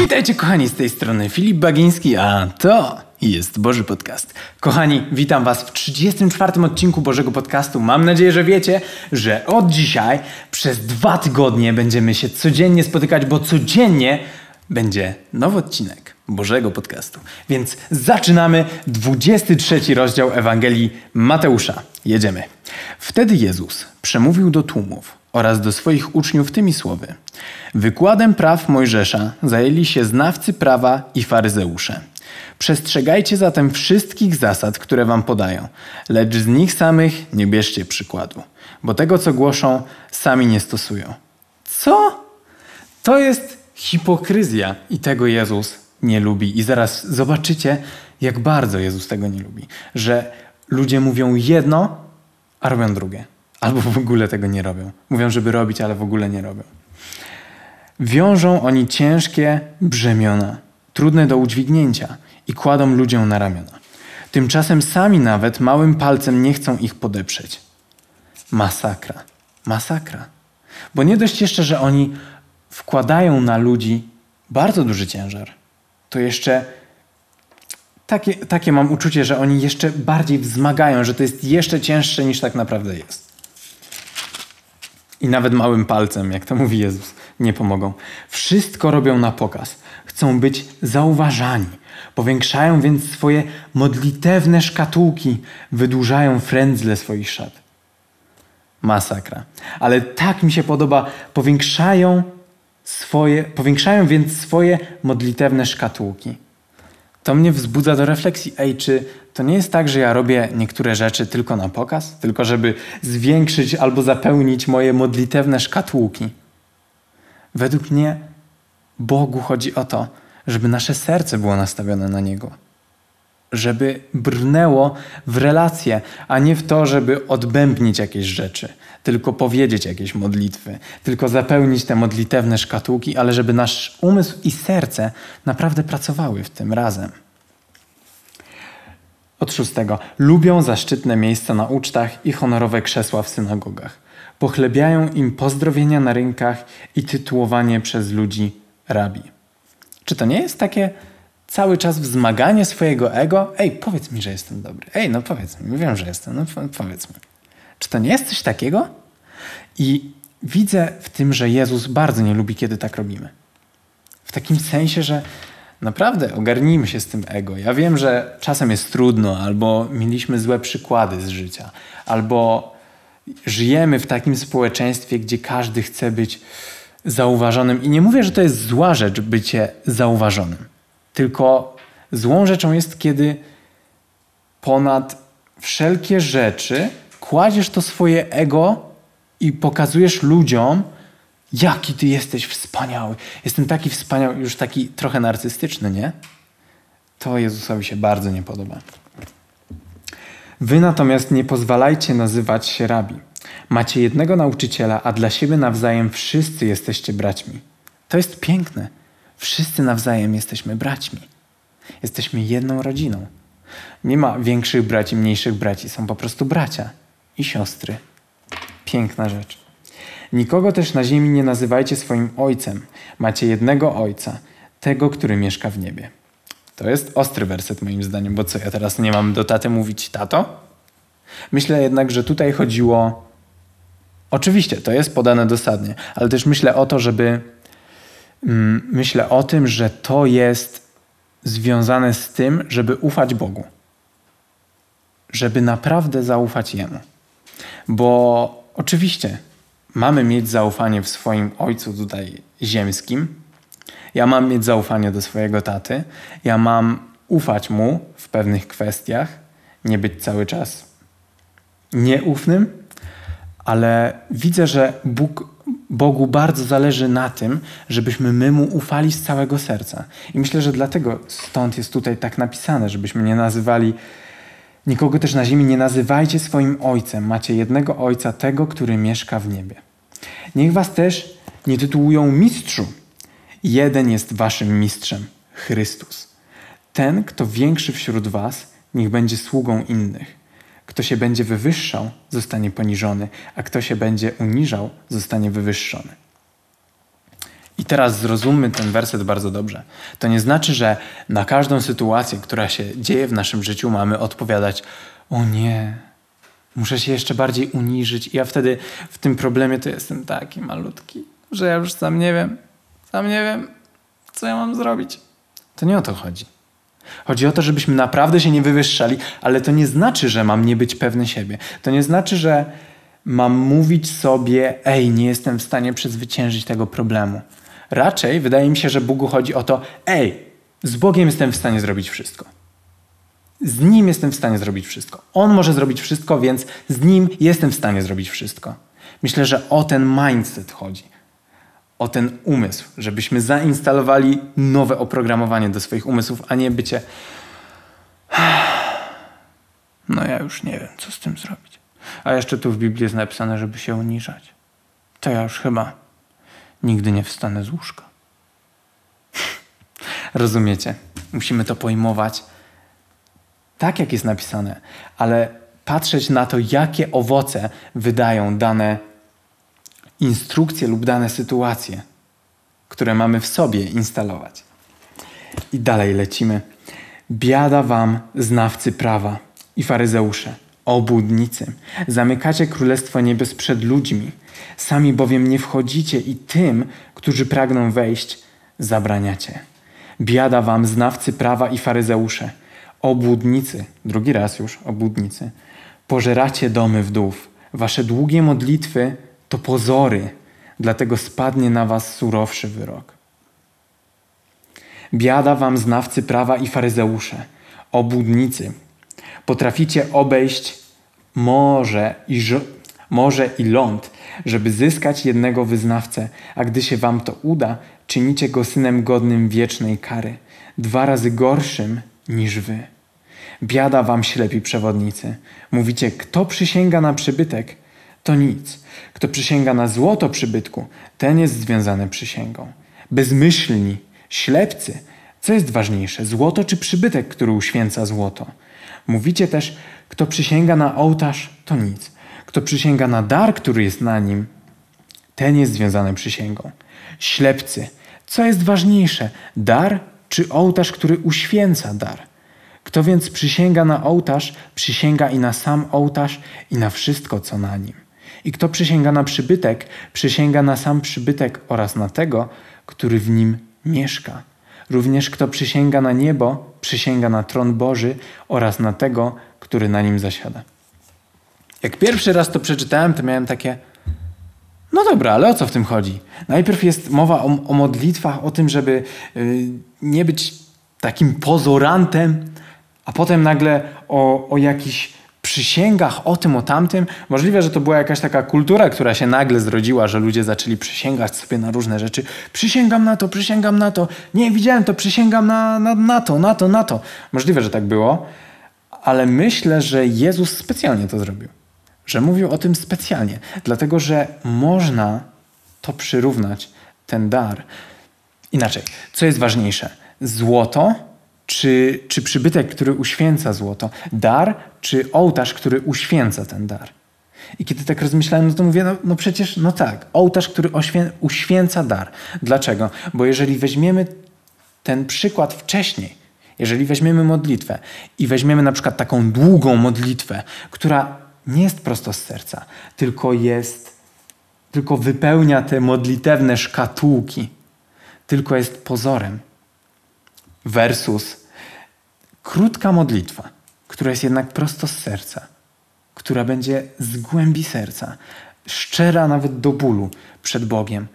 Witajcie kochani z tej strony Filip Bagiński, a to jest Boży Podcast. Kochani, witam Was w 34 odcinku Bożego Podcastu. Mam nadzieję, że wiecie, że od dzisiaj przez dwa tygodnie będziemy się codziennie spotykać, bo codziennie będzie nowy odcinek Bożego Podcastu. Więc zaczynamy 23 rozdział Ewangelii Mateusza. Jedziemy. Wtedy Jezus przemówił do tłumów oraz do swoich uczniów tymi słowy. Wykładem praw Mojżesza zajęli się znawcy prawa i faryzeusze. Przestrzegajcie zatem wszystkich zasad, które wam podają, lecz z nich samych nie bierzcie przykładu, bo tego, co głoszą, sami nie stosują. Co? To jest hipokryzja i tego Jezus nie lubi. I zaraz zobaczycie, jak bardzo Jezus tego nie lubi. Że ludzie mówią jedno, a robią drugie. Albo w ogóle tego nie robią. Mówią, żeby robić, ale w ogóle nie robią. Wiążą oni ciężkie brzemiona, trudne do udźwignięcia i kładą ludziom na ramiona. Tymczasem sami nawet małym palcem nie chcą ich podeprzeć. Masakra. Masakra. Bo nie dość jeszcze, że oni wkładają na ludzi bardzo duży ciężar, to jeszcze takie, takie mam uczucie, że oni jeszcze bardziej wzmagają, że to jest jeszcze cięższe niż tak naprawdę jest. I nawet małym palcem, jak to mówi Jezus, nie pomogą. Wszystko robią na pokaz. Chcą być zauważani. Powiększają więc swoje modlitewne szkatułki, wydłużają frędzle swoich szat. Masakra. Ale tak mi się podoba. Powiększają swoje, powiększają więc swoje modlitewne szkatułki. To mnie wzbudza do refleksji. Ej, czy to nie jest tak, że ja robię niektóre rzeczy tylko na pokaz? Tylko żeby zwiększyć albo zapełnić moje modlitewne szkatułki? Według mnie Bogu chodzi o to, żeby nasze serce było nastawione na Niego. Żeby brnęło w relacje, a nie w to, żeby odbębnić jakieś rzeczy, tylko powiedzieć jakieś modlitwy, tylko zapełnić te modlitewne szkatułki, ale żeby nasz umysł i serce naprawdę pracowały w tym razem. Od szóstego. Lubią zaszczytne miejsca na ucztach i honorowe krzesła w synagogach. Pochlebiają im pozdrowienia na rynkach i tytułowanie przez ludzi rabi. Czy to nie jest takie cały czas wzmaganie swojego ego? Ej, powiedz mi, że jestem dobry. Ej, no powiedz mi, wiem, że jestem, no powiedz mi. Czy to nie jest coś takiego? I widzę w tym, że Jezus bardzo nie lubi, kiedy tak robimy. W takim sensie, że naprawdę ogarnijmy się z tym ego. Ja wiem, że czasem jest trudno, albo mieliśmy złe przykłady z życia, albo żyjemy w takim społeczeństwie, gdzie każdy chce być zauważonym. I nie mówię, że to jest zła rzecz bycie zauważonym, tylko złą rzeczą jest, kiedy ponad wszelkie rzeczy kładziesz to swoje ego i pokazujesz ludziom, jaki ty jesteś wspaniały. Jestem taki wspaniały, już taki trochę narcystyczny, nie? To Jezusowi się bardzo nie podoba. Wy natomiast nie pozwalajcie nazywać się rabi. Macie jednego nauczyciela, a dla siebie nawzajem wszyscy jesteście braćmi. To jest piękne. Wszyscy nawzajem jesteśmy braćmi. Jesteśmy jedną rodziną. Nie ma większych braci, mniejszych braci, są po prostu bracia i siostry. Piękna rzecz. Nikogo też na ziemi nie nazywajcie swoim ojcem. Macie jednego ojca, tego, który mieszka w niebie. To jest ostry werset moim zdaniem, bo co ja teraz nie mam do taty mówić tato? Myślę jednak, że tutaj chodziło. Oczywiście, to jest podane dosadnie, ale też myślę o to, żeby. Mm, myślę o tym, że to jest związane z tym, żeby ufać Bogu. Żeby naprawdę zaufać Jemu. Bo oczywiście mamy mieć zaufanie w swoim ojcu tutaj ziemskim. Ja mam mieć zaufanie do swojego taty. Ja mam ufać mu w pewnych kwestiach, nie być cały czas nieufnym, ale widzę, że Bóg, Bogu bardzo zależy na tym, żebyśmy my mu ufali z całego serca. I myślę, że dlatego stąd jest tutaj tak napisane, żebyśmy nie nazywali Nikogo też na ziemi nie nazywajcie swoim ojcem. Macie jednego ojca, tego, który mieszka w niebie. Niech was też nie tytułują mistrzu. Jeden jest waszym mistrzem Chrystus. Ten, kto większy wśród was, niech będzie sługą innych. Kto się będzie wywyższał, zostanie poniżony, a kto się będzie uniżał, zostanie wywyższony. I teraz zrozummy ten werset bardzo dobrze. To nie znaczy, że na każdą sytuację, która się dzieje w naszym życiu, mamy odpowiadać: O nie, muszę się jeszcze bardziej uniżyć. I ja wtedy w tym problemie to jestem taki malutki, że ja już sam nie wiem, sam nie wiem, co ja mam zrobić. To nie o to chodzi. Chodzi o to, żebyśmy naprawdę się nie wywyższali, ale to nie znaczy, że mam nie być pewny siebie. To nie znaczy, że mam mówić sobie, ej, nie jestem w stanie przezwyciężyć tego problemu. Raczej wydaje mi się, że Bogu chodzi o to, ej, z Bogiem jestem w stanie zrobić wszystko. Z Nim jestem w stanie zrobić wszystko. On może zrobić wszystko, więc z Nim jestem w stanie zrobić wszystko. Myślę, że o ten mindset chodzi. O ten umysł, żebyśmy zainstalowali nowe oprogramowanie do swoich umysłów, a nie bycie. No ja już nie wiem, co z tym zrobić. A jeszcze tu w Biblii jest napisane, żeby się uniżać. To ja już chyba nigdy nie wstanę z łóżka. Rozumiecie? Musimy to pojmować tak, jak jest napisane, ale patrzeć na to, jakie owoce wydają dane instrukcje lub dane sytuacje, które mamy w sobie instalować. I dalej lecimy. Biada wam, znawcy prawa i faryzeusze, obłudnicy. Zamykacie królestwo niebios przed ludźmi. Sami bowiem nie wchodzicie i tym, którzy pragną wejść, zabraniacie. Biada wam, znawcy prawa i faryzeusze, obłudnicy, drugi raz już obłudnicy. Pożeracie domy wdów. Wasze długie modlitwy to pozory, dlatego spadnie na was surowszy wyrok. Biada wam znawcy prawa i faryzeusze, obłudnicy. Potraficie obejść morze i, morze i ląd, żeby zyskać jednego wyznawcę, a gdy się wam to uda, czynicie go synem godnym wiecznej kary, dwa razy gorszym niż wy. Biada wam ślepi przewodnicy. Mówicie, kto przysięga na przybytek, to nic. Kto przysięga na złoto przybytku, ten jest związany przysięgą. Bezmyślni, ślepcy, co jest ważniejsze, złoto czy przybytek, który uświęca złoto? Mówicie też, kto przysięga na ołtarz, to nic. Kto przysięga na dar, który jest na nim, ten jest związany przysięgą. Ślepcy, co jest ważniejsze, dar czy ołtarz, który uświęca dar? Kto więc przysięga na ołtarz, przysięga i na sam ołtarz i na wszystko, co na nim. I kto przysięga na przybytek, przysięga na sam przybytek oraz na tego, który w nim mieszka. Również kto przysięga na niebo, przysięga na tron Boży oraz na tego, który na nim zasiada. Jak pierwszy raz to przeczytałem, to miałem takie. No dobra, ale o co w tym chodzi? Najpierw jest mowa o, o modlitwach, o tym, żeby yy, nie być takim pozorantem, a potem nagle o, o jakichś przysięgach, o tym, o tamtym. Możliwe, że to była jakaś taka kultura, która się nagle zrodziła, że ludzie zaczęli przysięgać sobie na różne rzeczy. Przysięgam na to, przysięgam na to. Nie, widziałem to, przysięgam na, na, na to, na to, na to. Możliwe, że tak było, ale myślę, że Jezus specjalnie to zrobił. Że mówił o tym specjalnie, dlatego że można to przyrównać, ten dar. Inaczej, co jest ważniejsze? Złoto czy, czy przybytek, który uświęca złoto, dar, czy ołtarz, który uświęca ten dar. I kiedy tak rozmyślałem, no to mówię, no, no przecież, no tak, ołtarz, który oświę, uświęca dar. Dlaczego? Bo jeżeli weźmiemy ten przykład wcześniej, jeżeli weźmiemy modlitwę i weźmiemy na przykład taką długą modlitwę, która nie jest prosto z serca, tylko jest, tylko wypełnia te modlitewne szkatułki, tylko jest pozorem, versus Krótka modlitwa, która jest jednak prosto z serca, która będzie z głębi serca, szczera nawet do bólu przed Bogiem,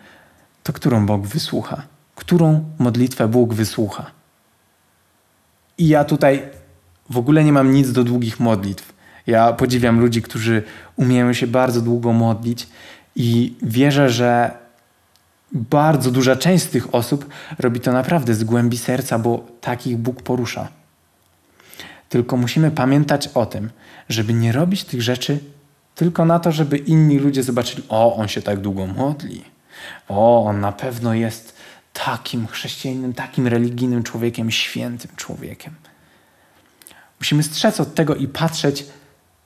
to którą Bóg wysłucha? Którą modlitwę Bóg wysłucha? I ja tutaj w ogóle nie mam nic do długich modlitw. Ja podziwiam ludzi, którzy umieją się bardzo długo modlić i wierzę, że bardzo duża część z tych osób robi to naprawdę z głębi serca, bo takich Bóg porusza. Tylko musimy pamiętać o tym, żeby nie robić tych rzeczy tylko na to, żeby inni ludzie zobaczyli, o, on się tak długo modli. O, on na pewno jest takim chrześcijaninem, takim religijnym człowiekiem, świętym człowiekiem. Musimy strzec od tego i patrzeć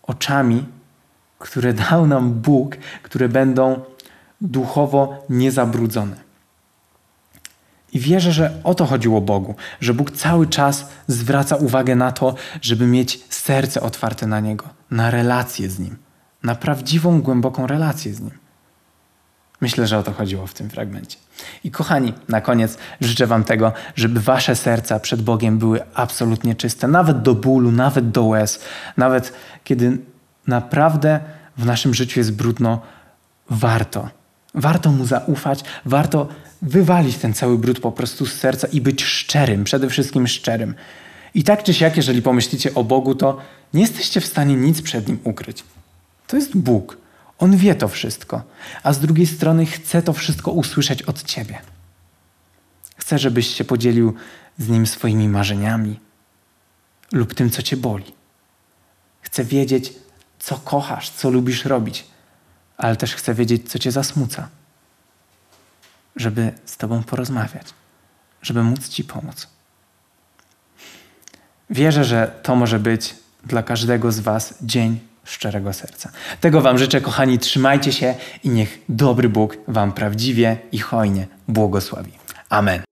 oczami, które dał nam Bóg, które będą duchowo niezabrudzone. I wierzę, że o to chodziło Bogu, że Bóg cały czas zwraca uwagę na to, żeby mieć serce otwarte na Niego, na relację z Nim, na prawdziwą, głęboką relację z Nim. Myślę, że o to chodziło w tym fragmencie. I kochani, na koniec życzę Wam tego, żeby Wasze serca przed Bogiem były absolutnie czyste, nawet do bólu, nawet do łez, nawet kiedy naprawdę w naszym życiu jest brudno, warto. Warto Mu zaufać, warto wywalić ten cały brud po prostu z serca i być szczerym, przede wszystkim szczerym. I tak czy siak, jeżeli pomyślicie o Bogu, to nie jesteście w stanie nic przed Nim ukryć. To jest Bóg. On wie to wszystko, a z drugiej strony chce to wszystko usłyszeć od Ciebie. Chce, żebyś się podzielił z Nim swoimi marzeniami lub tym, co Cię boli. Chce wiedzieć, co kochasz, co lubisz robić, ale też chce wiedzieć, co Cię zasmuca, żeby z Tobą porozmawiać, żeby móc Ci pomóc. Wierzę, że to może być dla każdego z Was dzień szczerego serca. Tego Wam życzę, kochani, trzymajcie się i niech dobry Bóg Wam prawdziwie i hojnie błogosławi. Amen.